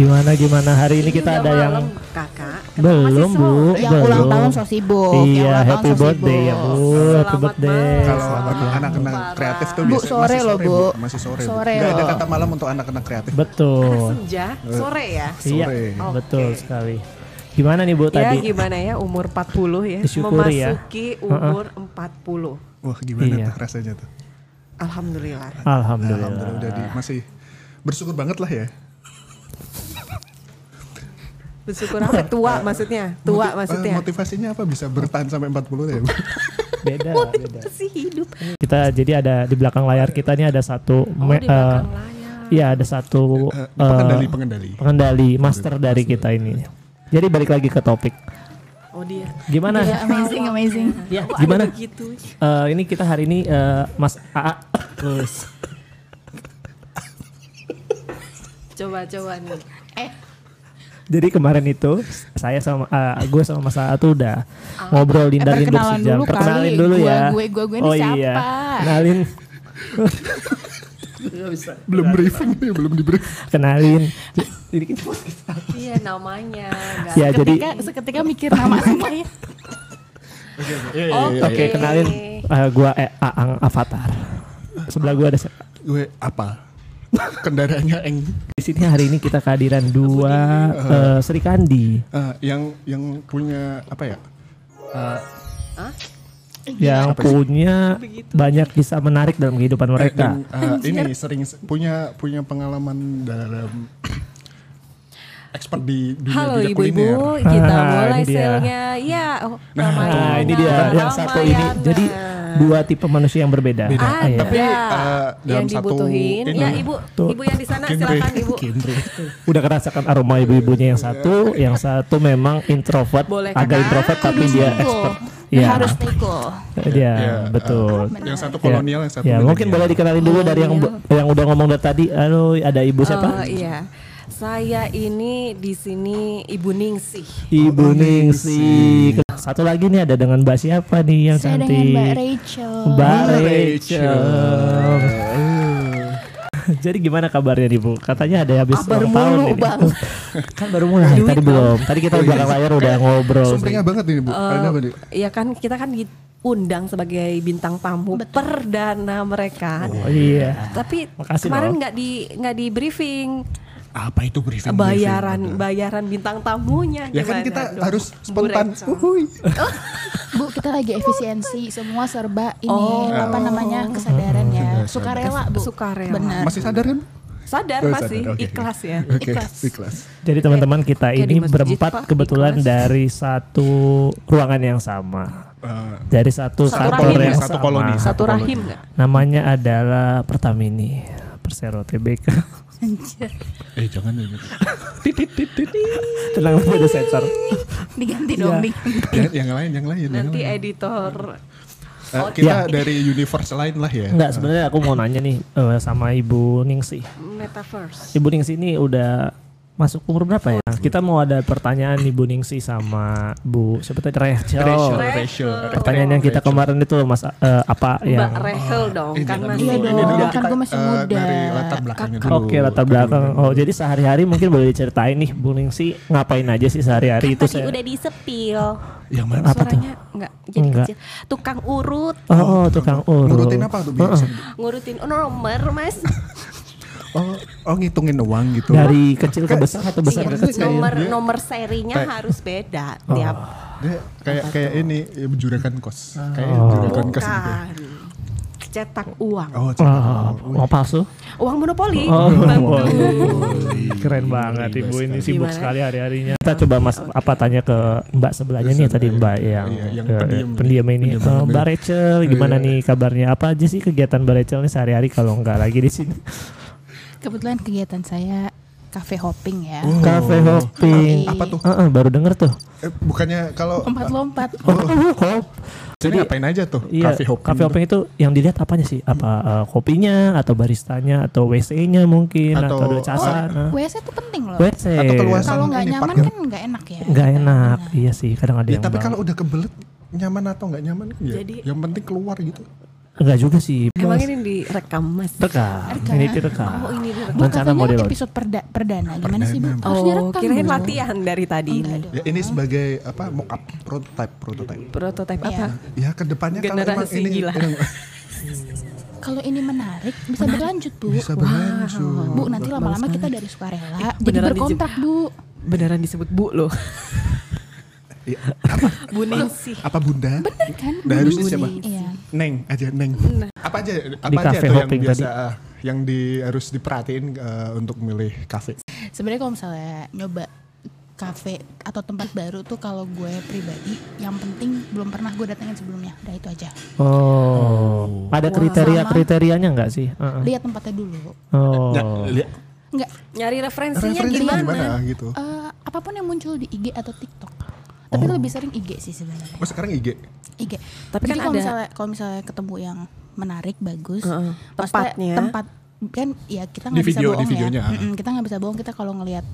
Gimana gimana hari ini kita ada yang kakak. belum bu, Yang ulang belum. tahun so sibuk. Iya, ulang happy birthday ya bu, happy Selamat birthday. Kalau anak-anak kreatif tuh Bu, sore loh, Bu. Masih sore. Sore. Nggak ada kata malam untuk anak-anak kreatif. Betul, Senja, sore ya. iya, Sore. betul sekali. Gimana nih bu Ya tadi? gimana ya umur 40 ya. Disyukuri ya. Memasuki umur 40. Wah gimana Iya. tuh rasanya tuh? Alhamdulillah. Alhamdulillah. Alhamdulillah udah di, masih bersyukur banget lah ya. Bersyukur apa? Tua maksudnya. Tua Motiv- maksudnya. eh, motivasinya apa bisa bertahan sampai 40 ya? Beda, Oh, beda. Hidup. Kita jadi ada di belakang layar kita nih ada satu, Oh, me- di belakang eh, layar. iya ada satu Eh, eh, pengendali pengendali. pengendali master dari kita ini. Jadi balik lagi ke topik. Oh dia. Gimana? Iya, amazing, amazing. Ya, Kok gimana? begitu? Eh, ini kita hari ini eh, Mas AA terus Coba coba nih. Eh, Jadi kemarin itu saya sama gue sama Mas AA tuh udah ngobrol linda lindur perkenalan sejam. dulu Perkenalin kali. dulu ya. gue- gue- gue ini oh iya. siapa? Kenalin. Belum briefing nih, belum di brief. Kenalin. Ini kita Iya namanya. Gak ya jadi seketika, mikir nama semuanya. Oke. oke kenalin eh, gua eh, Aang Avatar. Sebelah gua ada siapa? Gue apa? Kendaraannya Eng. Di sini hari ini kita kehadiran dua eh, Sri Kandi Eh, yang yang punya apa ya? Eh, Hah? yang Apa punya banyak kisah menarik dalam kehidupan mereka. dan, eh, ini sering punya punya pengalaman dalam expert di dunia Halo dunia ibu-ibu, kuliner. kita Ah, mulai selnya. Ya, oh, Nah, Nah, ini dia yang satu ini. Jadi dua tipe manusia yang berbeda. Beda. Ah, iya. Tapi, Ada eh, dalam yang satu dibutuhin. ini- Ya ibu, Tuh. ibu yang di sana silakan ibu. Udah kerasakan aroma ibu-ibunya yang satu, yang satu memang introvert, Boleh, agak Kakak? introvert tapi dia expert. Ya. Iya, Harus cool. dia Ya, betul. Yang satu kolonial, yang satu Ya, mungkin boleh dikenalin dulu dari yang yang udah ngomong dari tadi. Halo, ada ibu Oh siapa? iya, saya ini di sini Ibu Ningsih. Ibu Oh, Ningsih. Satu lagi nih ada dengan Mbak siapa nih yang Saya cantik? dengan Mbak Rachel. Mbak Rachel. Rachel. Jadi gimana kabarnya nih Bu? Katanya ada habis Kabar ulang tahun mulu. Bang. kan baru mulai tadi belum. Tadi kita di belakang layar udah ngobrol. Sumringah banget ini bu. Ada apa nih? Ya kan kita kan diundang sebagai bintang tamu perdana mereka. Oh iya. Tapi Makasih kemarin nggak di nggak di briefing Apa itu briefing? bayaran bayaran bintang tamunya. Ya kan kita dong, harus spontan. Bu, kita lagi efisiensi, semua serba ini Oh. apa namanya kesadaran ya, Sadar, sukarela bu. Sukarela. Benar. Masih sadar kan? Sadar Oh, masih sadar, oke. ikhlas ya. Oke, Ikhlas. ikhlas. Jadi teman-teman kita di ini berempat kebetulan ikhlas. dari satu ruangan yang sama. Eh, Dari satu, Satu kantor rahim yang? Satu sama. koloni. Satu rahim? Namanya adalah Pertamini. Persero TBK. Eh jangan jangan. Tenang aja ada sensor. Diganti dong, Iya. diganti. yang, yang lain, yang lain. yang Nanti lain. editor Eh, kita Ya. dari universe lain lah ya. Enggak, sebenarnya aku mau nanya nih eh, sama Ibu Ningsih. metaverse. Ibu Ningsih ini udah masuk umur berapa ya? Kita mau ada pertanyaan Ibu Ningsih sama Bu siapa tadi Rachel. Rachel, Rachel. Rachel. Pertanyaan yang kita kemarin itu Mas eh, apa Mbak yang Rachel dong Ini kan masih Iya Ini dong, dulu kan gue masih eh, muda. Dari latar belakangnya dulu. Oke latar belakang. Oh jadi sehari-hari mungkin boleh diceritain nih Bu Ningsih ngapain aja sih sehari-hari itu tadi saya. udah disepil. Yang mana? Apa tuh? Suaranya enggak jadi Enggak. kecil. Tukang urut, Oh, oh tukang urut. Ngurutin apa tuh biasa? ngurutin nomor, Mas. Oh, oh ngitungin uang gitu. Dari kecil ke besar atau besar Iya, ke kecil? nomor Dia- nomor serinya kayak- harus beda Oh. tiap. Dia kayak kayak ini ya, juragan kos. Kayak Oh. juragan kos gitu. Cetak uang. Oh, Wah, uang palsu? Uang monopoli. Oh. Keren banget ibu ini sibuk Gimana? sekali hari-harinya. Kita coba mas apa tanya ke Mbak sebelahnya nih tadi Mbak yang, Iya, yang eh, pendiam. pendiam ini. Pendiam Eh, Mbak Rachel gimana Iya. nih kabarnya? Apa aja sih kegiatan Mbak Rachel nih sehari-hari kalau nggak lagi di sini? Kebetulan kegiatan saya cafe hopping ya. Oh. Cafe hopping. Apa tuh? Eh, eh, baru denger tuh. Eh, bukannya kalau Lompat-lompat. Oh, hop. jadi Jadi- apain aja tuh? Iya, Cafe hopping. cafe hopping itu yang dilihat apanya sih? Apa eh, kopinya atau baristanya atau WC-nya mungkin atau, Atau- ada casan? eh. WC itu penting loh. WC. Atau keluasan Kalau nggak nyaman partner. kan nggak enak ya. Nggak enak. Iya sih, kadang ada Ya, yang tapi bang- kalau udah kebelet nyaman atau nggak nyaman ya Jadi- yang penting keluar gitu. Enggak juga sih. Emang Mas. ini direkam mas? rekam. Rekam. Ini direkam. Oh ini direkam. Rencana di-load. episode perda- perdana. Gimana sih, Bu? Perdana. Oh direkam kirain dulu. latihan dari tadi Enggak ini. Ya ini sebagai apa mock-up prototype prototype. Prototipe Iya. apa? Ya ke depannya kalau emang Generasi ini gila. yang Kalau ini menarik bisa berlanjut, Bu. bisa berlanjut. Bu, nanti lama-lama kita dari sukarela jadi beneran berkontrak, Bu. Beneran disebut bu loh. Iya, apa, Bu Ningsih. apa bunda? Bener kan? Nah, harusnya siapa? Iya. Neng aja Neng. Apa aja apa Di aja cafe tuh yang biasa tadi. ah, yang di harus diperhatiin eh, untuk milih kafe. Sebenarnya kalau misalnya nyoba kafe atau tempat baru tuh kalau gue pribadi yang penting belum pernah gue datengin sebelumnya. Udah itu aja. Oh. Ada Wah. kriteria-kriterianya enggak sih? Heeh. Lihat tempatnya dulu. Oh. Ya, lihat Enggak Nyari referensinya, referensinya gimana? gimana gitu. eh, apa pun yang muncul di IG atau TikTok. Tapi lebih sering IG sih sebenarnya. Oh sekarang IG. IG. Tapi Jadi kan kalau ada- misalnya kalau misalnya ketemu yang menarik, bagus, Heeh. maksudnya Tempatnya. tempat kan ya kita Di nggak bisa video- di bohong videonya, ya. ah. Mm-mm, kita nggak bisa bohong kita kalau ngelihat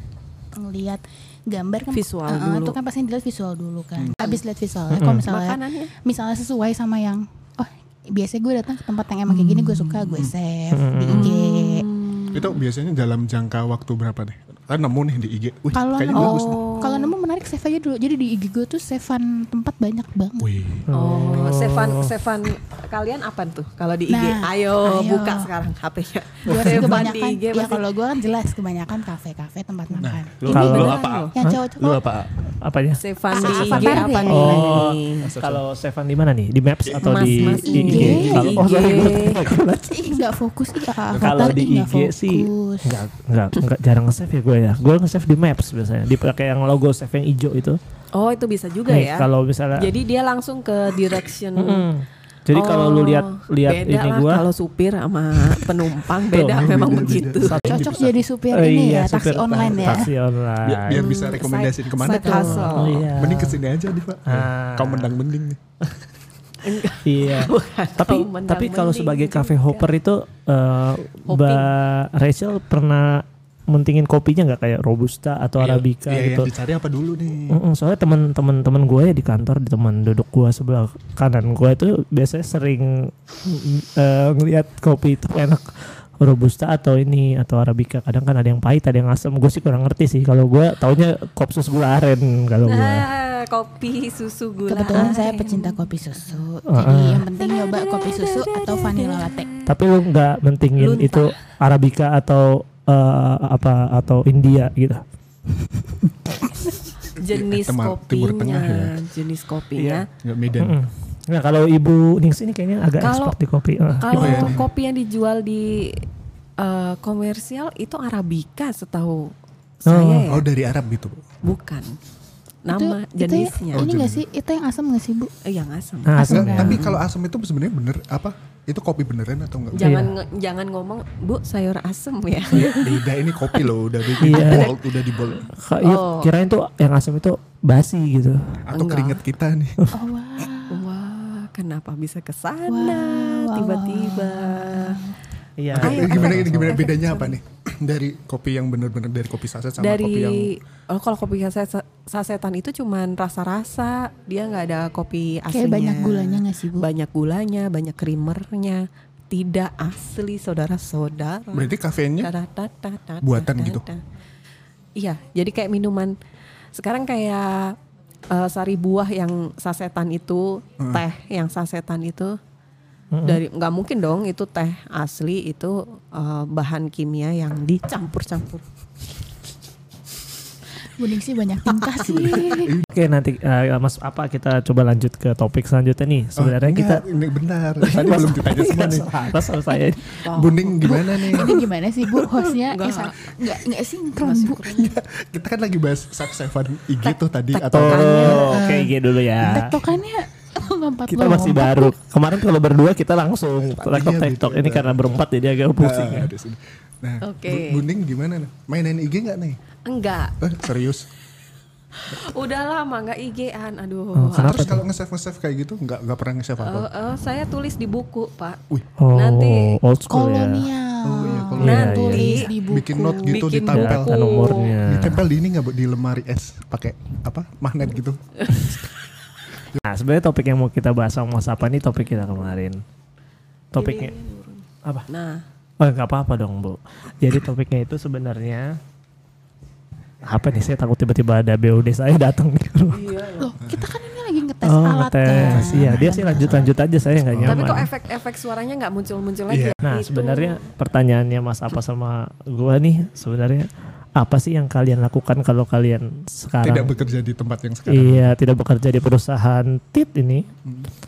ngelihat gambar kan Visual uh-uh, dulu. itu kan pasti dilihat visual dulu kan. Hmm. Habis lihat visualnya kalau misalnya Makanannya. misalnya sesuai sama yang oh biasanya gue datang ke tempat yang emang kayak gini gue suka gue save di Hmm. IG. Itu biasanya dalam jangka waktu berapa nih? Kan nemu nih di IG. Wih, Kalau kayaknya nemu- bagus. Kalau nemu menarik save aja dulu. Jadi di IG gue tuh savean tempat banyak banget. Wih. Oh, Sevan, Sevan kalian apa tuh? Kalau di IG, Nah, ayo, ayo. buka sekarang HP-nya. Gue sih Sevan di kebanyakan IG ya pasti. kalau gue kan jelas kebanyakan kafe-kafe tempat makan. Lu, Kalau- lu apa? Yang Lu cowok-cowok apa? Apanya? Sevan Ah, di apa IG apa ya? nih? Oh, kalau Sevan di mana nih? Di Maps atau Mas, di, Mas, di IG. IG? Kalau oh, IG. sorry, gua Ih nggak fokus kalau di IG sih enggak enggak enggak jarang nge-save ya gue ya. Gue nge-save di Maps biasanya. Dipakai yang logo save yang hijau itu. Oh, itu bisa juga Nih, ya. kalau misalnya Jadi dia langsung ke direction. Mm-mm. Jadi kalau lu Oh, lihat lihat ini lah gua kalau supir sama penumpang beda Tuh, memang beda, begitu. beda. Cocok jadi supir Oh, ini iya, ya taksi supir online ya. Taksi online. Biar, biar bisa rekomendasiin ke mana side tuh. Oh, iya. Mending ke sini aja nih pak. Ah. Kau mendang-mending nih. Iya. tapi Bukan tapi kalau mendang-mending sebagai cafe hopper itu eh, Mbak Rachel pernah mentingin kopinya nggak kayak robusta atau arabica Iya, gitu? yang dicari apa dulu nih? Mm-mm, soalnya teman-teman teman gue ya di kantor di teman duduk gue sebelah kanan gue itu biasanya sering mm, eh, ngelihat kopi itu enak robusta atau ini atau arabica kadang kan ada yang pahit ada yang asam gue sih kurang ngerti sih kalau gue taunya kopsus gula aren kalau gue Nah, kopi susu gula. Kebetulan saya aren. pecinta kopi susu. Ah, Jadi ah. yang penting nyoba kopi susu atau vanilla latte. tapi lu nggak mentingin Lunta. itu arabica atau eh, apa atau India gitu jenis Tema- Timur kopinya, Tengah ya. jenis kopinya. Nggak Medan. Mm-mm. Nah kalau Ibu Nings ini kayaknya agak Kalau- expert di kopi. Eh, Kalau gimana? kopi yang dijual di eh, komersial itu arabica setahu saya ya. Oh dari Arab gitu. Bukan. Nama itu, jenisnya. Itu, ini Oh, nggak jenis. sih? Itu yang asam nggak sih bu? Eh, yang asam. Nah, asam asam Nggak, ya. tapi kalau asam itu sebenarnya bener apa? Itu kopi beneran atau enggak? Jangan Iya. nge- jangan ngomong, "Bu, sayur asam ya." Beda ini kopi loh, udah di, Iya. bold, udah di bold. Iya, Oh. kirain tuh yang asam itu basi gitu. Atau Enggak. keringet kita nih. Oh wow. Wah, kenapa bisa ke sana Wow, wow, tiba-tiba? Iya. Gimana gimana bedanya apa nih? Dari kopi yang bener-bener dari kopi saset sama Dari kopi yang oh kalau kopi saset, sasetan itu cuman rasa-rasa, dia nggak ada kopi aslinya. Kayak banyak gulanya nggak sih bu? Banyak gulanya, banyak creamernya. Tidak asli saudara-saudara. berarti kafeinnya buatan gitu? Iya, jadi kayak minuman. Sekarang kayak eh, sari buah yang sasetan itu, teh yang sasetan itu dari nggak mungkin dong itu teh asli itu eh, bahan kimia yang dicampur-campur. Buning sih banyak tingkah sih. Oke nanti eh, Mas apa kita coba lanjut ke topik selanjutnya nih. Sebenarnya Oh, kita enggak, ini benar. Tadi belum ditanya semua nih. Sama saya. Bunding gimana nih? Ini gimana sih bu hostnya? Nggak. Eh, sa- Nggak nggak sinkron bu. Kita kan lagi bahas save savean IG tuh tadi atau Oh, oke gitu dulu ya. Tektokannya lompat Kita masih baru. Kemarin kalau berdua kita langsung tektok Iya, tektok. gitu. Ini karena berempat jadi agak pusing. Nah, ya. di sini. Nah, Oke. Bu- Bunding gimana nih? Mainin IG nggak nih? Enggak, Eh, serius? udah lama nggak IG-an. Aduh. Oh, Terus kalau nge-save nge-save kayak gitu nggak nggak pernah nge-save apa? Eh, eh, saya tulis di buku, Pak. Wih, Oh, Nanti old school ya. kolonial. Oh, iya, kolonial. Nah, Iya, tulis di buku. bikin note gitu Bikin ditempel. nomornya. Ditempel di ini nggak Bu? di lemari es pakai apa? Magnet gitu. Nah sebenarnya topik yang mau kita bahas sama Mas Apa nih topik kita kemarin. topiknya apa? Nah, Oh nggak apa-apa dong bu. Jadi topiknya itu sebenarnya apa nih? Saya takut tiba-tiba ada BUD saya datang nih. Loh, kita kan ini lagi ngetes oh alat ngetes. Iya dia sih lanjut-lanjut aja saya nggak nyaman. tapi kok efek-efek suaranya nggak muncul-muncul lagi? ya? Nah Itu. sebenarnya pertanyaannya Mas apa sama gua nih sebenarnya apa sih yang kalian lakukan kalau kalian sekarang Tidak bekerja di tempat yang sekarang. Iya, tidak bekerja di perusahaan tit ini.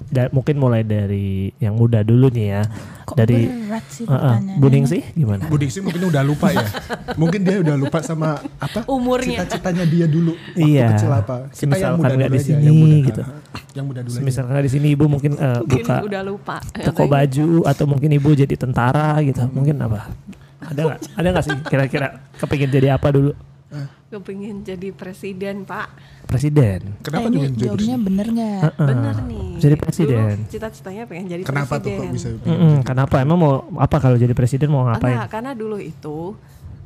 Da- mungkin mulai dari yang muda dulu nih ya. Kok dari berat sih Uh-uh. pertanyaannya? Buding sih gimana? Budi sih mungkin udah lupa ya. mungkin dia udah lupa sama apa? Umurnya. Cita-citanya dia dulu. Waktu Iya. kecil apa? Kita yang muda dulu di aja, sini yang muda. gitu. Yang muda dulu. aja. Misalkan di sini ibu mungkin eh, Mungkin buka udah lupa. toko baju atau mungkin ibu jadi tentara gitu. Mungkin apa? Ada nggak? Ada nggak sih kira-kira kepingin jadi apa dulu? Kepingin jadi presiden pak. Presiden. Kenapa Eh, juga ini jadi jawabnya bener nggak? Heeh. Bener nih. Jadi presiden. Dulu cita-citanya pengen jadi Kenapa tuh presiden. kok bisa? Mm-mm, kenapa? Emang mau apa kalau jadi presiden mau ngapain? Enggak, karena dulu itu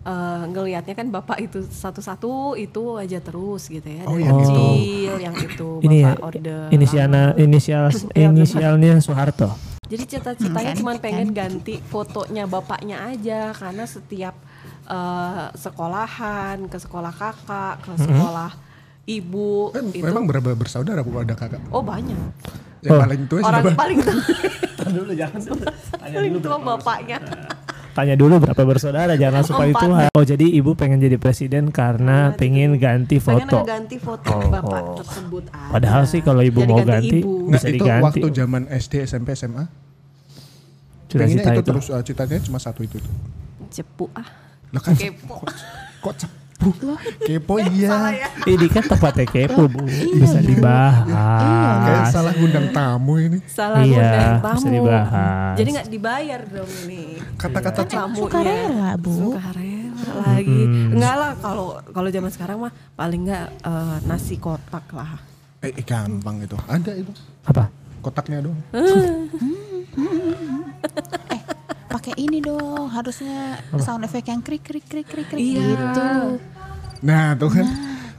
eh, ngelihatnya kan bapak itu satu-satu itu aja terus gitu ya. Oh, Dari yang kecil yang itu Ini ya bapak order. inisialnya inisial Iya, inisialnya Soeharto. Jadi cita-citanya Hmm, cuma kan, pengen kan. ganti fotonya bapaknya aja karena setiap eh, sekolahan ke sekolah kakak ke sekolah ibu Kan itu memang berapa bersaudara bu ada kakak? oh banyak Yang Oh. paling tua orang siapa? paling tua dulu jangan paling tua bapaknya Tanya dulu berapa bersaudara jangan langsung Empat. tua. Oh jadi ibu pengen jadi presiden karena Karena pengen ganti pengen foto. ganti foto Oh, bapak oh. tersebut aja. Padahal sih kalau ibu Jadi mau ganti, ibu. Nggak, bisa itu diganti. waktu zaman SD, SMP, SMA. Cita-cita Pengennya itu, itu. terus uh, citanya cuma satu itu tuh. cepu ah Lah kan kepo kok cepu? Kepo iya. ya Ini kan tempatnya kepo bu, Iya, bisa iya. dibahas. Kayak salah ngundang tamu ini. salah Iya, ngundang bisa tamu dibahas. jadi nggak dibayar dong ini Kata-kata Kan tamunya Sukarela, Bu. sukarela lagi enggak lah kalau kalau zaman sekarang mah paling nggak eh, nasi kotak lah eh, eh, gampang itu. Ada itu. Apa? Kotaknya dong. Pakai ini dong, harusnya sound effect yang krik krik krik krik krik Iya. gitu. Nah, tuh kan.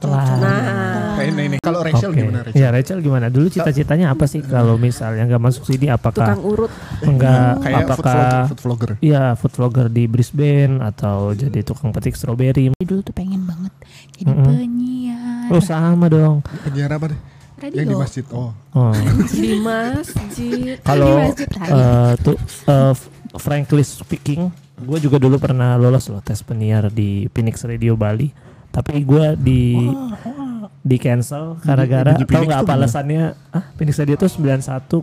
nah Kayak ini, ini. Kalau Rachel Oke. gimana Rachel? Ya Rachel gimana? Dulu cita-citanya apa sih kalau misalnya nggak masuk sini tukang apakah urut enggak Kayak food vlogger, apakah food vlogger. Iya food vlogger di Brisbane atau jadi tukang petik stroberi. Dulu tuh pengen banget jadi Mm-mm. penyiar Oh sama dong. Penyiar apa deh? radio. Yang di masjid. Oh. Oh. di masjid Kalau eh, tuh f- frankly speaking, gue juga dulu pernah lolos loh tes penyiar di Phoenix Radio Bali. Tapi gue di di cancel gara-gara tau nggak apa alasannya? Ah, Phoenix Radio tuh 91,0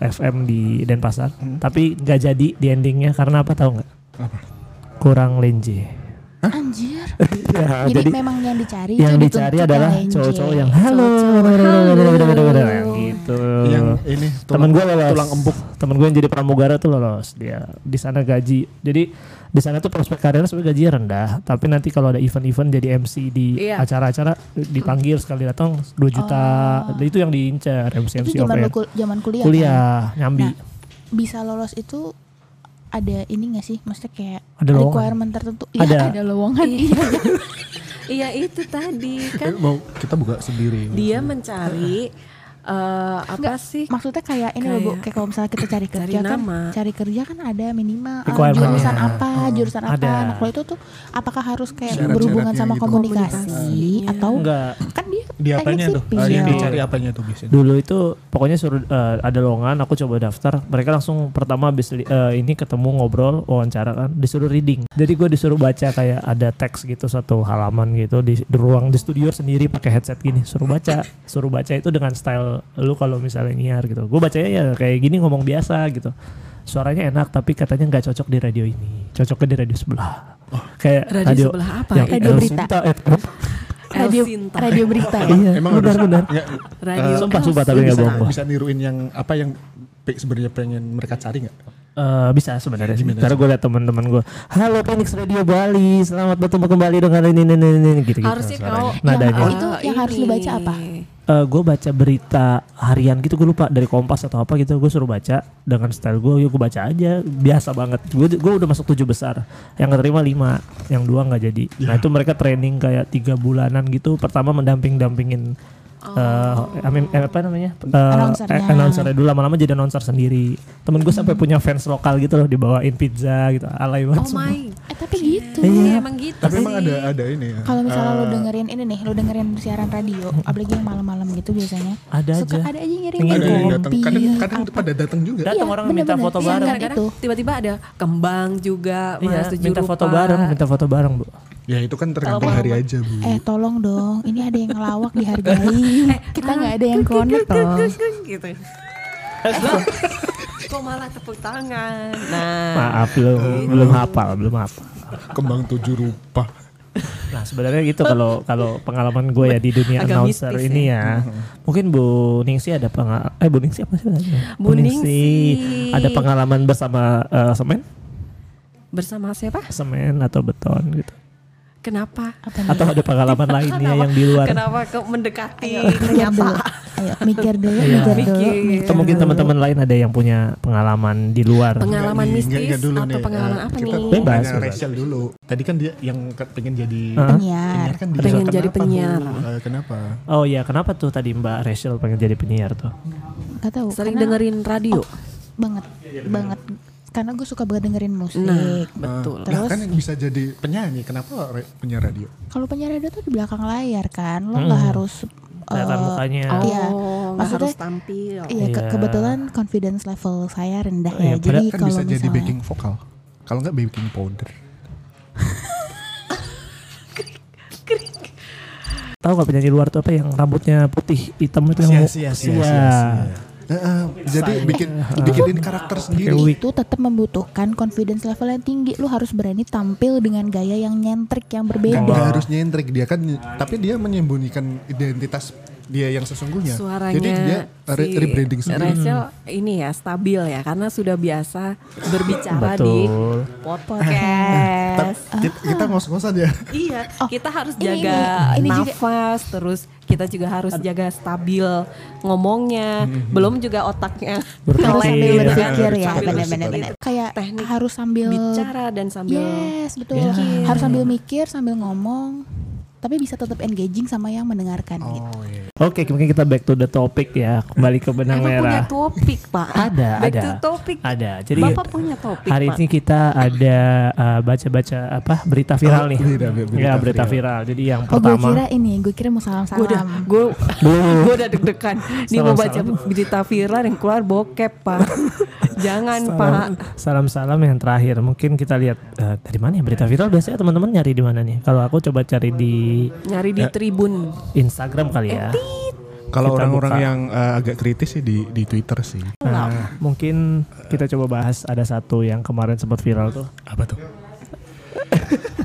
FM di Denpasar. Tapi nggak jadi di endingnya karena apa tahu nggak? Kurang lenje. Anjir. Ya, Jadi, jadi memang yang dicari yang dicari adalah yang cowok-cowok yang halo, gitu. Yang ini temen tulang, gue lolos tulang empuk. temen gue yang jadi pramugara tuh lolos dia di sana gaji jadi di sana tuh prospek karirnya sebenarnya gajinya rendah tapi nanti kalau ada event-event jadi MC di Iya. acara-acara dipanggil sekali datang 2 juta itu yang diincar MC MC Itu zaman kul- zaman kuliah. kuliah kan? nyambi Nah, bisa lolos itu ada ini gak sih? Maksudnya kayak Ada lowongan? requirement tertentu. Ada. Iya, ada lowongan. Iya. iya itu tadi Eh, kan mau kita buka sendiri. dia mencari eh, apa Enggak, sih Maksudnya kayak ini loh Bu, Kayak kayak kalau misalnya kita cari cari kerja kan, nama. cari kerja kan ada minimal Requirement-nya. jurusan apa, jurusan apa. Ada. Nah, kalau itu tuh apakah harus kayak Syarat-syaratnya berhubungan sama gitu. komunikasi Komunikasinya. atau enggak kan dia Di apanya tuh? sipil. Ah, yang Iya. dicari apanya tuh biasanya? dulu itu pokoknya suruh eh, ada lowongan aku coba daftar mereka langsung pertama habis li- eh, ini ketemu ngobrol wawancara kan disuruh reading jadi gue disuruh baca kayak ada teks gitu satu halaman gitu di, di ruang di studio sendiri pakai headset gini suruh baca suruh baca itu dengan style lu kalau misalnya nyiar gitu. Gue bacanya ya kayak gini ngomong biasa gitu. Suaranya enak tapi katanya nggak cocok di radio ini. Cocoknya di radio sebelah. Kayak radio, radio, sebelah apa? yang Radio El berita. Sinta, eh, radio Elsinta. radio berita. iya Emang benar benar. Ya, radio eh, sumpah sumpah tapi nggak bisa, bohong bisa niruin yang apa yang sebenarnya pengen mereka cari nggak? Eh, bisa sebenarnya sih. Karena gue liat teman-teman gue, halo Phoenix Radio Bali, selamat bertemu kembali dengan ini ini ini, ini gitu gitu. harusnya kau nadanya. Oh, itu yang harus lu baca apa? gue baca berita harian gitu gue lupa dari Kompas atau apa gitu gue suruh baca dengan style gue, yuk gue baca aja biasa banget. Gue gue udah masuk tujuh besar, yang keterima lima, yang dua nggak jadi. Nah itu mereka training kayak tiga bulanan gitu. Pertama mendamping dampingin eh, I mean, eh, apa namanya? Eh, Announcernya. eh, announcernya dulu lama-lama jadi announcer sendiri. Temen gue sampai punya fans lokal gitu loh dibawain pizza gitu. Alay banget. Oh sumpah. my. Eh tapi gitu. Iya, emang gitu Tapi emang sih. ada ada ini ya. Kalau misalnya eh, lo dengerin ini nih, lo dengerin siaran radio, apalagi yang malam-malam gitu biasanya. Ada Suka aja. ada aja yang ngirim ada yang datang. Kadang kadang apa. pada datang juga. Datang Iya, orang minta bener-bener. foto Iya, bareng. Kadang-kadang Itu. tiba-tiba ada kembang juga, Iya, minta foto bareng, minta foto bareng, Bu. Ya itu kan tergantung hari aja bu. Eh tolong dong, ini ada yang ngelawak dihargai. Kita nggak ada yang connect toh. gitu. Kok malah tepuk tangan. Nah, Maaf belum belum hafal, belum hafal. Kembang tujuh rupa. Nah sebenarnya gitu kalau kalau pengalaman gue ya di dunia Agak announcer ini ya, mungkin Bu Ningsi ada pengal eh Bu Ningsi apa sih namanya? Bu Ningsi. ada pengalaman bersama eh, semen, bersama siapa? semen atau beton gitu, Kenapa? Apa atau ada pengalaman lainnya yang di luar? Kenapa ke mendekati kenyataan? Ayo mikir dulu, Iya. mikir dulu. Mikir. mikir Atau mungkin teman-teman lain ada yang punya pengalaman di luar? Pengalaman Enggak nih, mistis enggak- enggak dulu atau nih. pengalaman Eh, apa kita nih? Bebas. Rachel dulu. Tadi kan dia yang pengen jadi Hah? penyiar. kan dia. Pengen jadi penyiar. Eh, kenapa? Oh iya, kenapa tuh tadi Mbak Rachel pengen jadi penyiar tuh? Gak tahu. Sering karena- dengerin radio. banget, banget. Karena gue suka banget dengerin musik. Nah, betul. Nah, Terus? kan yang bisa jadi penyanyi. Kenapa re- penyiar radio? Kalau penyiar radio tuh di belakang layar kan, lo nggak harus Kelihatan eh, mukanya. Iya. Oh, nggak Maksudnya- harus tampil. Iya, ke- Iya. kebetulan confidence level saya rendah Iya, ya. Jadi Kan kalau bisa jadi backing vokal. Kalau nggak backing powder. Tahu gak penyanyi luar tuh apa yang rambutnya putih hitam itu yang Sia, sia, sia, Iya. sia, sia. Eh, eh, jadi bikin bikin karakter sendiri. Itu tetap membutuhkan confidence level yang tinggi. Lu harus berani tampil dengan gaya yang nyentrik yang berbeda. nggak harus nyentrik dia kan, tapi dia menyembunyikan identitas dia yang sesungguhnya. Suaranya Jadi dia re- si rebranding sendiri. Rachel ini ya stabil ya karena sudah biasa berbicara di podcast. Kita, kita ngos-ngosan ya. iya, kita harus ini- jaga ini- ini juga- nafas terus kita juga harus jaga stabil ngomongnya. Belum juga otaknya Berpikir. Sambil Iya. berpikir ya, benar-benar. Kayak Teknik harus sambil bicara dan sambil Yes, betul. Mikir. Harus sambil mikir, sambil ngomong, tapi bisa tetap engaging sama yang mendengarkan gitu. Oh iya. Oke, mungkin kita back to the topic ya, kembali ke benang Emang punya merah. topik, Pak. Ada, Back ada. to topic. Ada. Jadi Bapak punya topik, hari Pak. ini kita ada uh, baca-baca apa berita viral Oh, nih. berita- berita ya, berita viral. viral. Jadi yang Oh, gue pertama kira ini, gue kira mau Gue udah, salam-salam. gue, Belum. gue udah deg-degan. Nih mau baca berita viral yang keluar bokep, Pak. Jangan, Pak. salam, salam-salam yang terakhir. Mungkin kita lihat uh, dari mana ya berita viral biasanya teman-teman nyari di mana nih? Kalau aku coba cari di Nyari Ya. di Tribun. Instagram kali ya. Kalau orang-orang yang eh, agak kritis sih di di Twitter sih. Nah, mungkin kita coba bahas ada satu yang kemarin sempat viral tuh. Apa tuh?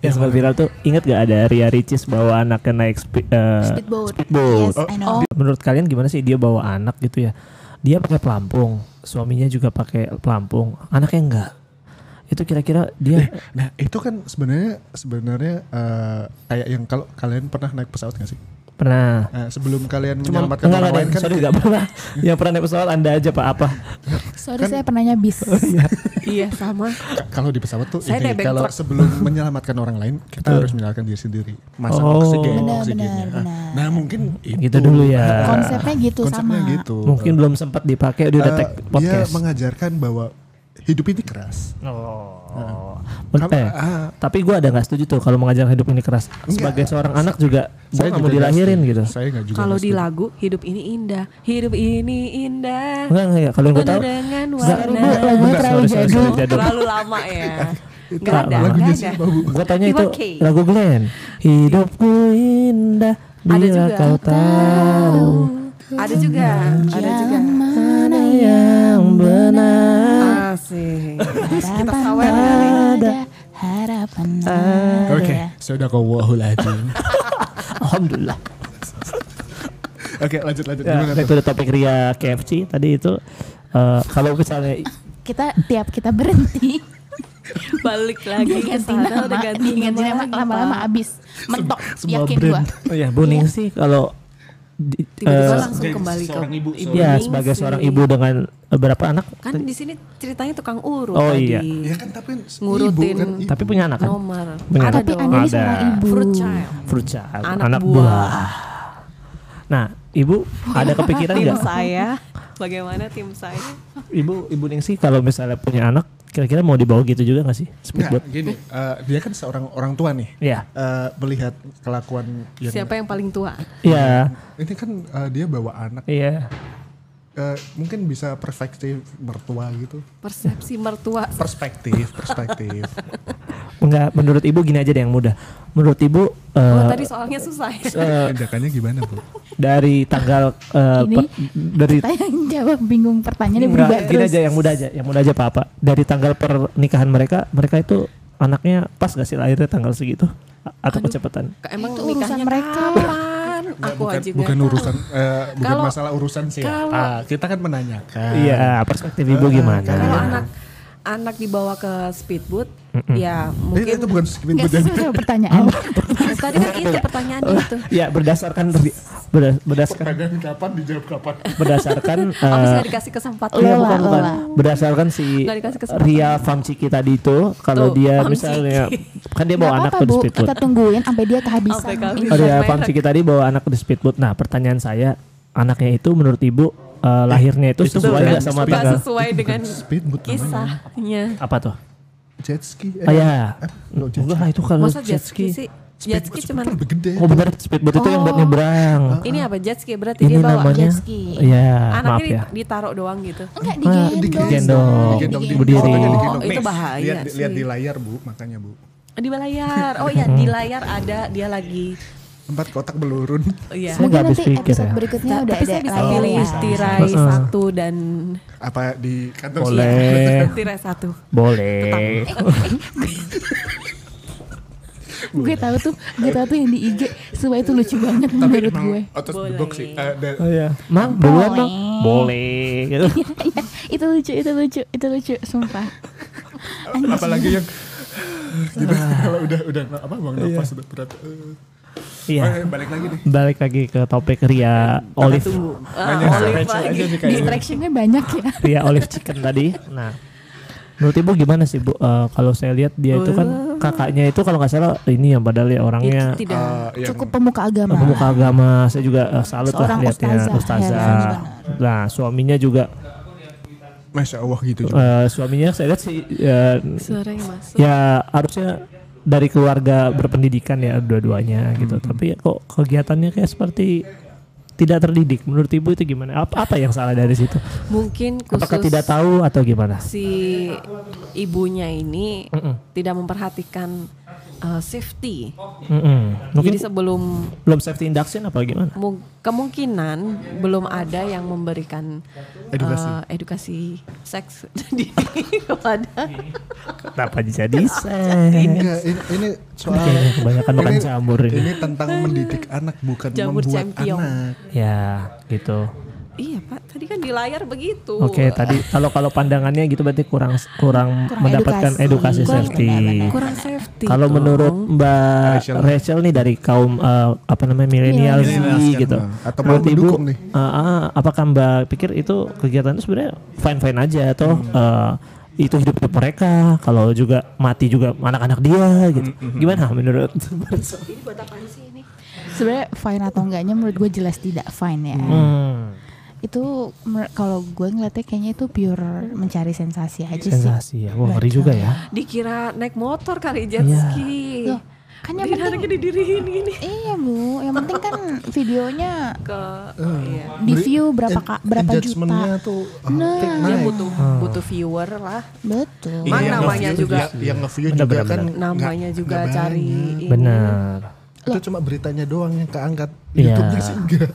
Yang sempat viral tuh inget gak ada Ria Ricis bawa anaknya naik spe- eh, Speedboat. speedboat. Yes, I know. Menurut kalian gimana sih dia bawa anak gitu ya? Dia pakai pelampung, suaminya juga pakai pelampung, anaknya enggak. Itu kira-kira dia Nah itu kan sebenarnya sebenarnya eh, kayak yang kalau kalian pernah naik pesawat nggak sih? Pernah Nah, sebelum kalian Cuma menyelamatkan enggak, orang enggak, lain kan sorry enggak pernah. Yang pernah naik pesawat Anda aja Pak apa? Sorry saya pernahnya bis. Iya, sama. ka- kalau di pesawat tuh Saya ini kalau truk. sebelum menyelamatkan orang lain kita harus menyelamatkan diri sendiri. Masang Oh. oksigen, Benar, oksigennya. benar, benar. Nah mungkin itu Gitu dulu ya. Konsepnya gitu Konsepnya sama. gitu. Mungkin belum sempat dipakai dia udah Eh, tag dia podcast. mengajarkan bahwa hidup ini keras. Oh. Eh, ah, tapi gue ada nggak setuju tuh kalau mengajar hidup ini keras. Sebagai seorang anak juga gue saya nggak mau dilahirin gitu. Saya nggak juga. Kalau di lagu hidup ini indah, hidup ini indah. Enggak enggak ya. Kalau yang gue tahu dengan Enggak, warna. Terlalu jadul. sorry, jadul. Terlalu lama ya. Enggak ada, lagunya enggak ada. Gue tanya itu lagu Glenn. Hidupku indah Ada bila juga. kau tahu Ada juga, ada juga. mana yang benar. Asik. Harapan sawer ada, harapan ada. Oke, sudah kau wahuladzim. Alhamdulillah. Oke, lanjut lanjut Ya, gimana itu udah topik Ria KFC tadi itu eh, kalau misalnya Kita tiap kita berhenti Balik lagi ganti sana nama, udah ganti ganti nama lama-lama Pak. abis mentok. semua Yakin brand. gua. oh ya Bu Ningsi kalau di- Tiba-tiba eh, langsung kembali ke seorang ibu, ibu. ya Ningsi. sebagai seorang ibu dengan eh, berapa anak? Kan di sini ceritanya tukang urut Oh, tadi. iya. Ya kan tapi Ngurutin ibu kan ibu. Tapi punya anak kan? Nomor. Punya Ada anak. Tapi Ada. Fruit child. Fruit child, Anak anak, buah. buah. Nah, ibu ada kepikiran tim nggak? saya bagaimana tim saya Ibu ibu Ningsi kalau misalnya punya anak, kira-kira mau dibawa gitu juga nggak sih? Nggak, gini, eh, dia kan seorang orang tua nih. Iya. Eh, melihat kelakuan yang siapa yang paling tua Iya. ini kan eh, dia bawa anak Iya. eh, mungkin bisa perspektif mertua gitu persepsi mertua perspektif perspektif Enggak, menurut ibu gini aja deh yang mudah. Menurut ibu oh eh, tadi soalnya susah ya eh, tindakannya gimana bu dari tanggal eh, Ini per- dari yang jawab bingung pertanyaannya Enggak, berubah gini terus. aja yang mudah aja, yang mudah aja Pak. Dari tanggal pernikahan mereka, mereka itu anaknya pas gak sih lahirnya tanggal segitu atau kecepatan? emang Itu urusan nikahnya mereka. kapan Nggak, aku bukan, aja bukan urusan eh, bukan Kalau- masalah urusan sih kalau- ah, kita kan menanyakan Iya, perspektif ibu tahu. gimana? kalau anak anak dibawa ke speedboat ya mungkin itu bukan yang- sesuai sama pertanyaan. tadi kan itu pertanyaannya itu Ya berdasarkan berdasarkan pertanyaan kapan dijawab kapan berdasarkan habis nggak dikasih kesempatan Iya, Lola, bukan, bukan. Lola. Berdasarkan si. Ria Famciki tadi itu kalau Tuh, dia Famciki. misalnya kan dia Nggak bawa anak di bu, speedboat. kita tungguin sampai dia kehabisan. Ria. Famciki tadi bawa anak di speedboat. Nah, pertanyaan saya, anaknya itu menurut ibu eh, lahirnya itu itu sesuai nggak sama tanggal? sesuai dengan kisahnya Apa tuh? Jet ski eh, Oh ya, eh, no, jet enggak lah itu kalau masa jet ski sih jet ski cuman lebih gede Oh benar, speedboat itu yang buat Oh. nyebrang. ini apa jet ski berarti Ini dia bawa namanya, jet ski. ya maaf anaknya ya. di- ditaruh doang gitu Enggak Ah, digendong. digendong. digendong di Berdiri. Oh, itu bahaya lihat sih. lihat di layar bu makanya bu di layar oh ya di layar ada dia lagi tempat kotak belurun oh, iya Saya Mungkin nggak habis nanti pikir episode ya. berikutnya udah tapi ada saya bisa pilih ya. tirai Heeh. satu dan apa di kantor Boleh, tirai satu boleh. gue tahu tuh, gue tahu tuh yang di IG, semua itu lucu banget tapi menurut gue. Boleh. box sih dan- Oh iya, mang duluan mang. Boleh. Boleh gitu. Iya, itu lucu, itu lucu, itu lucu, sumpah. apalagi yang gitu kalau udah udah apa bang nafas udah berat eh. Iya. Oh, balik lagi nih Balik lagi ke topik Ria Olive. nanya Ah, Olive lagi. Distractionnya banyak ya. Ria Olive Chicken tadi. Nah, menurut ibu gimana sih bu? Eh, kalau saya lihat dia itu kan kakaknya itu kalau nggak salah ini yang padahal ya orangnya tidak yang- Cukup pemuka agama. pemuka agama. Saya juga eh, salut lah lihatnya ustazah, ustazah. ya, benar. Nah, suaminya juga masya allah gitu juga eh, suaminya saya lihat sih suaranya masuk ya harusnya dari keluarga berpendidikan ya dua-duanya gitu. Tapi ya kok kegiatannya kayak seperti tidak terdidik. Menurut ibu itu gimana? Apa, apa yang salah dari situ? mungkin khusus Apakah tidak tahu atau gimana? si ibunya ini Mm-mm. tidak memperhatikan uh, safety Mm-mm. Mungkin jadi sebelum belum safety induction apa gimana? mu- kemungkinan belum ada yang memberikan Edukasi. uh, edukasi seks di kepada Kenapa jadi saya? enggak ini, ini soal kebanyakan makan ini- jamur ini. ini tentang mendidik anak bukan Jamur membuat champion. anak Ya, gitu. Iya pak tadi kan di layar begitu Oke, tadi kalau kalau pandangannya gitu berarti kurang kurang, Kurang mendapatkan edukasi, edukasi. Kurang safety. benar-benar. kurang safety Kalau dong. menurut Mbak Rachel. Rachel. nih dari kaum eh, apa namanya milenial kan, gitu. Atau mau Menurut ibu, nih. ah, apakah Mbak pikir itu kegiatan itu sebenarnya fine fine aja atau Hmm. eh, itu hidup hidup mereka? Kalau juga mati juga anak-anak dia gitu. Hmm, Gimana menurut? ini buat apaan sih ini Sebenarnya fine atau enggaknya menurut gue jelas tidak fine ya. hmm, Itu mer- kalau gue ngeliatnya kayaknya itu pure mencari sensasi aja sih. sensasi ya. Wah ngeri juga ya. dikira naik motor kali jet Iya. ski Loh, kan yang Dikira penting didiriin gini Iya bu, yang penting kan videonya ke Eh. iya. di view berapa En- ka- berapa juta. engagementnya tuh ah, Nah. dia naik. butuh Hmm. butuh viewer lah Betul. Iya, namanya nge-view juga- ya- yang nge-view Benar, juga benar, kan namanya nggak- juga nggak cari. Benar. itu cuma beritanya doang yang keangkat Iya. YouTube-nya sih enggak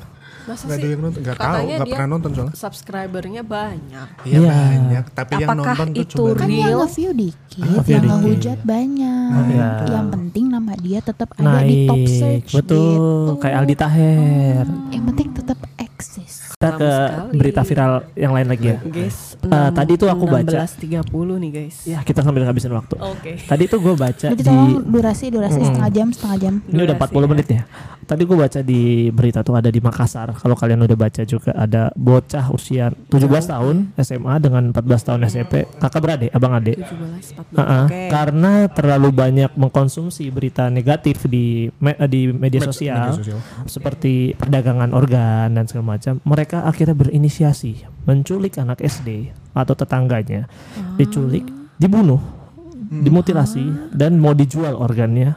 Masa ada sih? yang nonton nggak tahu dia pernah nonton soalnya subscribernya banyak Iya Iya. banyak tapi yang Apakah nonton tuh itu cuma Kan real? yang nge-view dikit, Ah, yang ngehujat banyak. Iya. Yang penting nama dia tetap ada di top Naik, search betul. gitu. Kayak Aldi Taher. Yang penting tetap eksis. Kita ke sekali. berita viral yang lain lagi ya. Guys, Eh, tadi tuh aku baca. 16.30 nih guys. Ya kita sambil ngabisin waktu. Oke. Tadi tuh gue baca Jadi di durasi durasi Mm. setengah jam setengah jam. ini udah Durasi 40 ya. menit ya. Tadi gue baca di berita tuh ada di Makassar. Kalau kalian udah baca juga ada bocah usia 17 tahun SMA dengan 14 tahun SMP. Kakak beradik, abang adik. 17, 14. Heeh, Oke. Karena terlalu banyak mengkonsumsi berita negatif di me- di media Med- sosial, media sosial. seperti perdagangan organ dan segala macam, mereka akhirnya berinisiasi menculik anak SD atau tetangganya, diculik, dibunuh, dimutilasi dan mau dijual organnya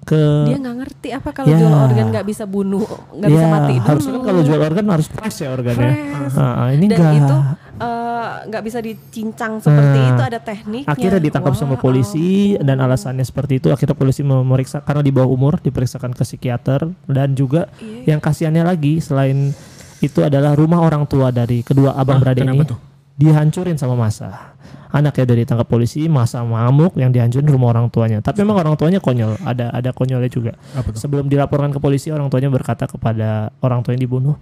ke Dia nggak ngerti apa kalau Ya. jual organ nggak bisa bunuh, nggak bisa Ya, mati dulu. harusnya kan kalau jual organ harus fresh ya organnya. Fresh. Ah, ini Dan enggak. itu eh, nggak bisa dicincang seperti Nah, itu ada tekniknya. Akhirnya ditangkap sama Wah, polisi dan alasannya seperti itu. Akhirnya polisi memeriksa karena di bawah umur diperiksakan ke psikiater dan juga Iya. yang kasihannya lagi selain itu adalah rumah orang tua dari kedua abang Ah, beradik ini tuh? dihancurin sama masa. Anaknya udah ditangkap polisi, masa ngamuk yang dihancurin rumah orang tuanya. Tapi memang orang tuanya konyol, ada ada konyolnya juga. Sebelum dilaporkan ke polisi, orang tuanya berkata kepada orang tua yang dibunuh,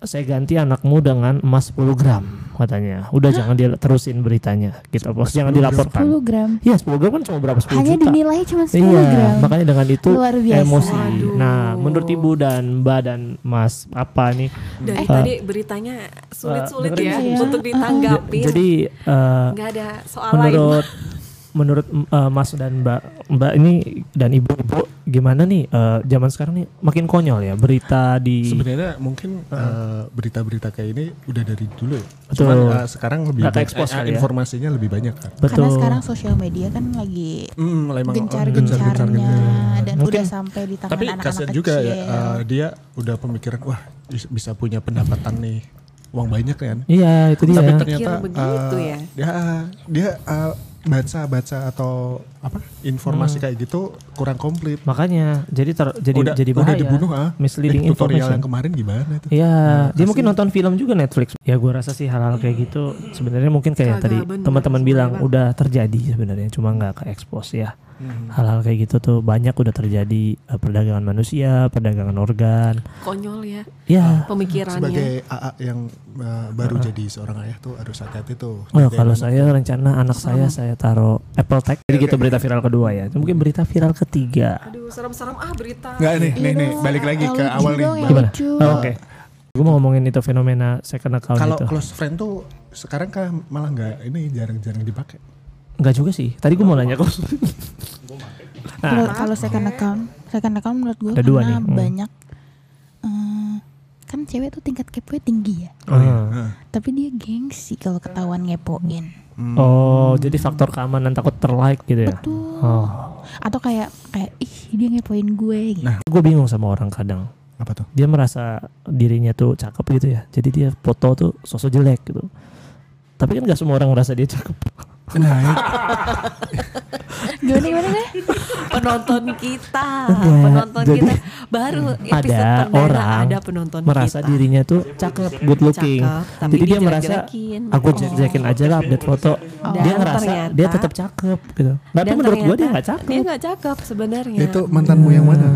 saya ganti anakmu dengan emas 10 gram katanya. Udah jangan dia terusin beritanya. Gitu, bos. Jangan 10 dilaporkan. gram. Iya 10 gram kan cuma berapa 10 Hanya juta. dinilai cuma 10 Iya, gram. makanya dengan itu Luar biasa. emosi. Waduh. Nah, menurut ibu dan mbak dan mas apa nih? Dari Eh, tadi beritanya sulit-sulit dengerin ya dulu. untuk Iya. ditanggapi. Jadi eh, nggak ada soal lain. menurut menurut eh, mas dan mbak mbak ini dan ibu-ibu gimana nih eh, zaman sekarang nih makin konyol ya berita di Sebenarnya mungkin eh, berita-berita kayak ini udah dari dulu ya. Betul. Cuman eh, sekarang lebih banyak- eh, ya. informasinya lebih banyak kan. betul. Karena sekarang sosial media kan lagi Hmm, emang gencar-gencarnya dan Mungkin- udah sampai di tangan Tapi anak-anak kasihan kecil. juga ya eh, dia udah pemikiran wah bis- bisa punya pendapatan nih uang banyak kan. Iya itu dia. Tapi ternyata begitu ya. dia dia eh, baca-baca atau apa informasi kayak gitu kurang komplit. Makanya jadi ter, Hmm. jadi udah, jadi udah bahaya. dibunuh ah. Misleading Eh, tutorial information. yang kemarin gimana itu? Iya, dia kasih. mungkin nonton film juga Netflix. Ya gua rasa sih hal-hal kayak gitu sebenarnya mungkin kayak Kagak tadi teman-teman bilang udah terjadi sebenarnya, cuma nggak ke expose ya. Hmm. Hal-hal kayak gitu tuh banyak udah terjadi eh, perdagangan manusia, perdagangan organ. Konyol ya Ya. pemikirannya. Sebagai AA yang uh, baru jadi seorang ayah tuh harus hati-hati tuh. Oh, kalau saya rencana anak saya saya taruh Apple Tag. Jadi gitu berita viral kedua ya. Mungkin berita viral ketiga. Aduh serem-serem ah berita. Nggak nih, nih, nih, balik lagi ke awal nih. Gimana? Oh, Oke. Gue mau ngomongin itu fenomena second account Kalau itu. close friend tuh sekarang kan malah nggak ini jarang-jarang dipakai. Enggak juga sih. Tadi gue mau nanya kok. Kalau Nah, kalau second account, second account menurut gue karena nih, hmm. banyak eh, kan cewek tuh tingkat kepo tinggi ya. Oh iya. Heeh. Tapi dia gengsi kalau ketahuan ngepoin. Hmm. Oh, jadi faktor keamanan takut terlike gitu ya. Betul. Oh. Atau kayak kayak ih dia ngepoin gue gitu. Nah. Gue bingung sama orang kadang. Apa tuh? Dia merasa dirinya tuh cakep gitu ya. Jadi dia foto tuh sosok jelek gitu. Tapi kan gak semua orang merasa dia cakep. Nah, Gimana gimana gimana? penonton kita, Enggak, penonton jadi kita baru episode ada orang ada penonton merasa kita. dirinya tuh cakep, good looking. Cakep, Jadi dia merasa aku jelek-jelekin aja lah update foto. dia Dan ngerasa ternyata- dia tetap cakep gitu. Tapi menurut gua dia nggak cakep. Dia nggak cakep sebenarnya. itu mantanmu yang mana?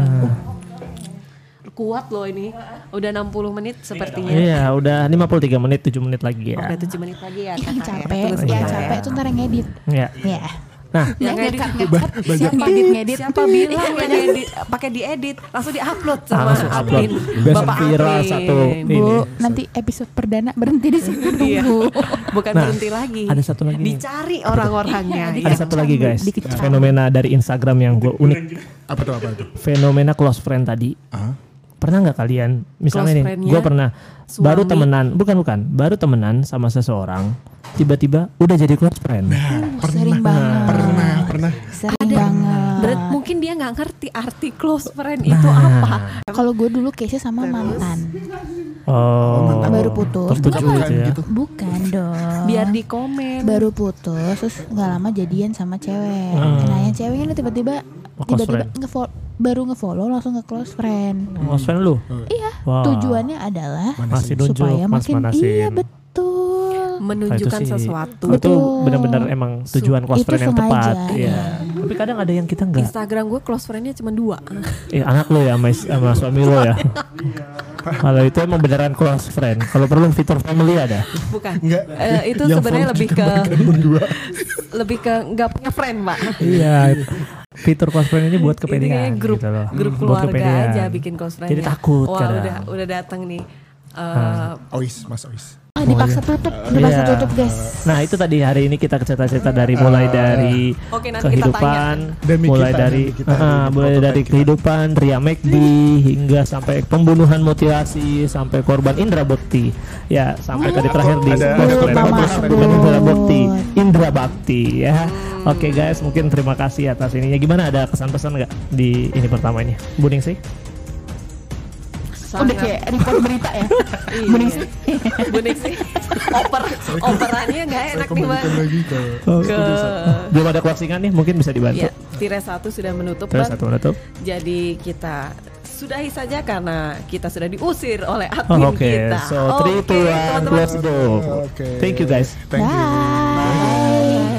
Kuat loh ini. Udah 60 menit sepertinya. Iya, udah 53 menit, 7 menit lagi ya. Udah 7 menit lagi ya. Yang ya. capek, Tunggu yang sebentar capek ya. tuh ntar yang ngedit. Ya. Ya. Nah, Yang Nggak, edit nggak, nggak, nggak. Siapa ngedit ngedit? Siapa bilang yang edit pakai diedit langsung diupload sama langsung upload. admin. Biar Bapak viral admin. satu Bu, ini. nanti episode perdana berhenti di situ Iya. dulu. Bukan Nah, berhenti lagi. ada satu lagi nih. Dicari orang-orangnya. Ada ya. ada satu lagi guys, Dikecam. fenomena dari Instagram yang gue unik. Apa tuh apa itu? Fenomena close friend tadi. Ah, Pernah nggak kalian, misalnya Close nih, gue pernah suami. baru temenan, bukan bukan, baru temenan sama seseorang, tiba-tiba udah jadi close friend. Sering banget. pernah, pernah. Sering banget. Berat mungkin dia nggak ngerti arti close friend itu apa. Kalau gue dulu case sama mantan, Oh, baru putus. tertuju Bukan, gitu ya. gitu. bukan dong. Biar di komen. baru putus terus nggak lama jadian sama cewek. Hmm. Nah yang cewek ini tiba-tiba Oh, close tiba-tiba ngefollow baru ngefollow langsung nge close friend. Close friend lu? Iya. Wah. Tujuannya adalah Masih nunjuk, supaya mas makin manasin. iya betul. menunjukkan Nah, itu sih- sesuatu. Itu Betul. benar-benar emang tujuan close Itu friend yang sengaja, tepat. iya. Iya. Tapi kadang ada yang kita enggak. Instagram gue close friendnya cuma dua. Eh, anak lo ya sama, sama suami lo ya. Kalau itu emang beneran close friend. Kalau perlu fitur family ada. Bukan. Enggak. Eh, itu sebenarnya lebih ke berdua. lebih ke nggak punya friend, Mbak. iya. Fitur close friend ini buat kepedean kayaknya grup gitu loh. grup Buat keluarga kepedean. aja bikin close friend. Jadi takut Wah, kadang. udah udah datang nih. Eh, Ois, Mas Ois. Ah, dipaksa tutup, dipaksa Iya. tutup guys. Nah itu tadi hari ini kita cerita-cerita dari mulai dari Oke, nanti kita kehidupan, Demi mulai kita, dari demi kita, demi mulai dari kita. kehidupan Ria McD hingga sampai pembunuhan mutilasi sampai korban Indra Bekti. Ya sampai tadi terakhir di Bukan Indra Bekti, Indra Bakti ya. Oke guys, mungkin terima kasih atas ininya. Gimana ada kesan-pesan nggak di ini pertama ini? Buning sih? Udah sangat kayak report berita ya. Iya. Buning sih. Bunik sih. Oper operannya nggak enak nih, Mbak. ke Ke Belum ada closing nih, mungkin bisa dibantu. ya, tire satu sudah menutup, Bang. satu menutup. Jadi kita sudahi saja karena kita sudah diusir oleh Oh, admin Oke, kita. so 3, 2, 1, teman-teman. let's go. Oke. Thank you guys. Thank you. Bye.